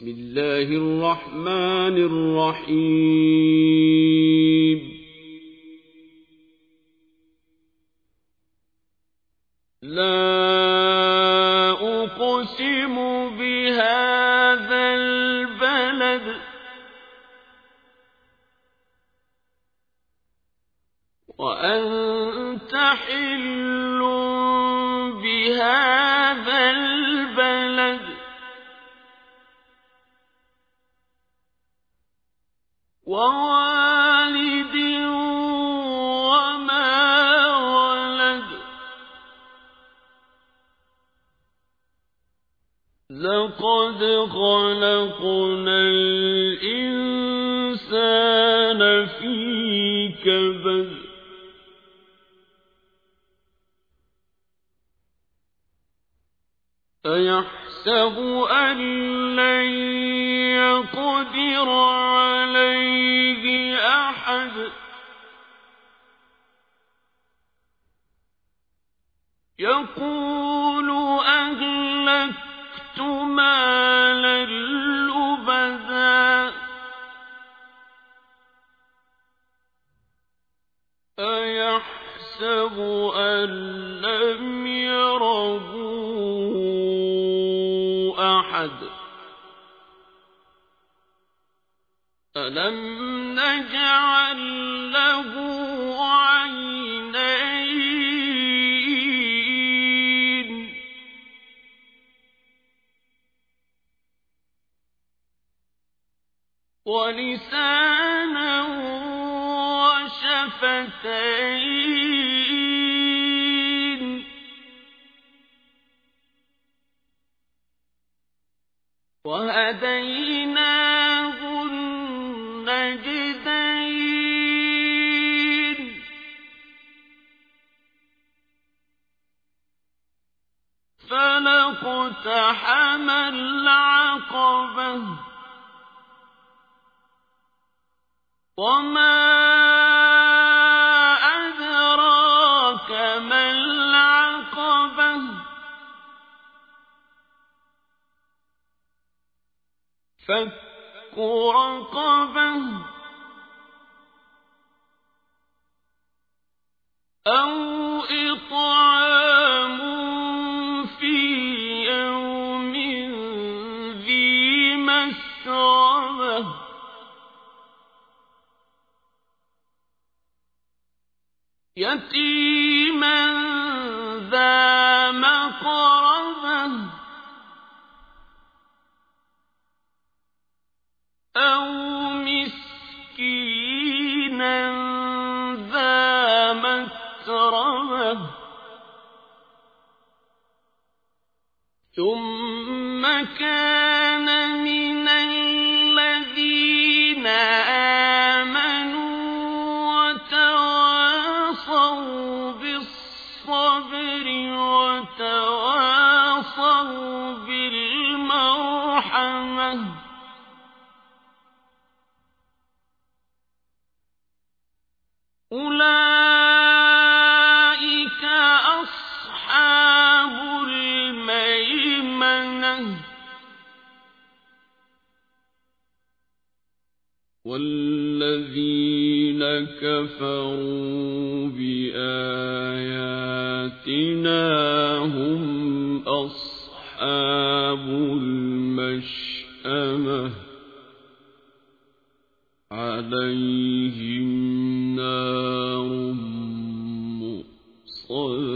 بسم الله الرحمن الرحيم. لا أقسم بهذا البلد وأنت حل ووالد وما ولد. لقد خلقنا الإنسان في كبد. أيحسب أن لن يقدر عليه يقول أهلكت مالا لبدا. أيحسب أن لم يره أحد؟ ألم نجعل له عينين ولسانا وشفتين وهديناه فلاقتحم العقبة وما أدراك ما العقبة فك رقبة أو إطعام يتيما ذا مقربة أو مسكينا ذا متربة ثم كان من أولئك أصحاب الميمنة. والذين كفروا بآياتنا هم أصحاب المشأمة طه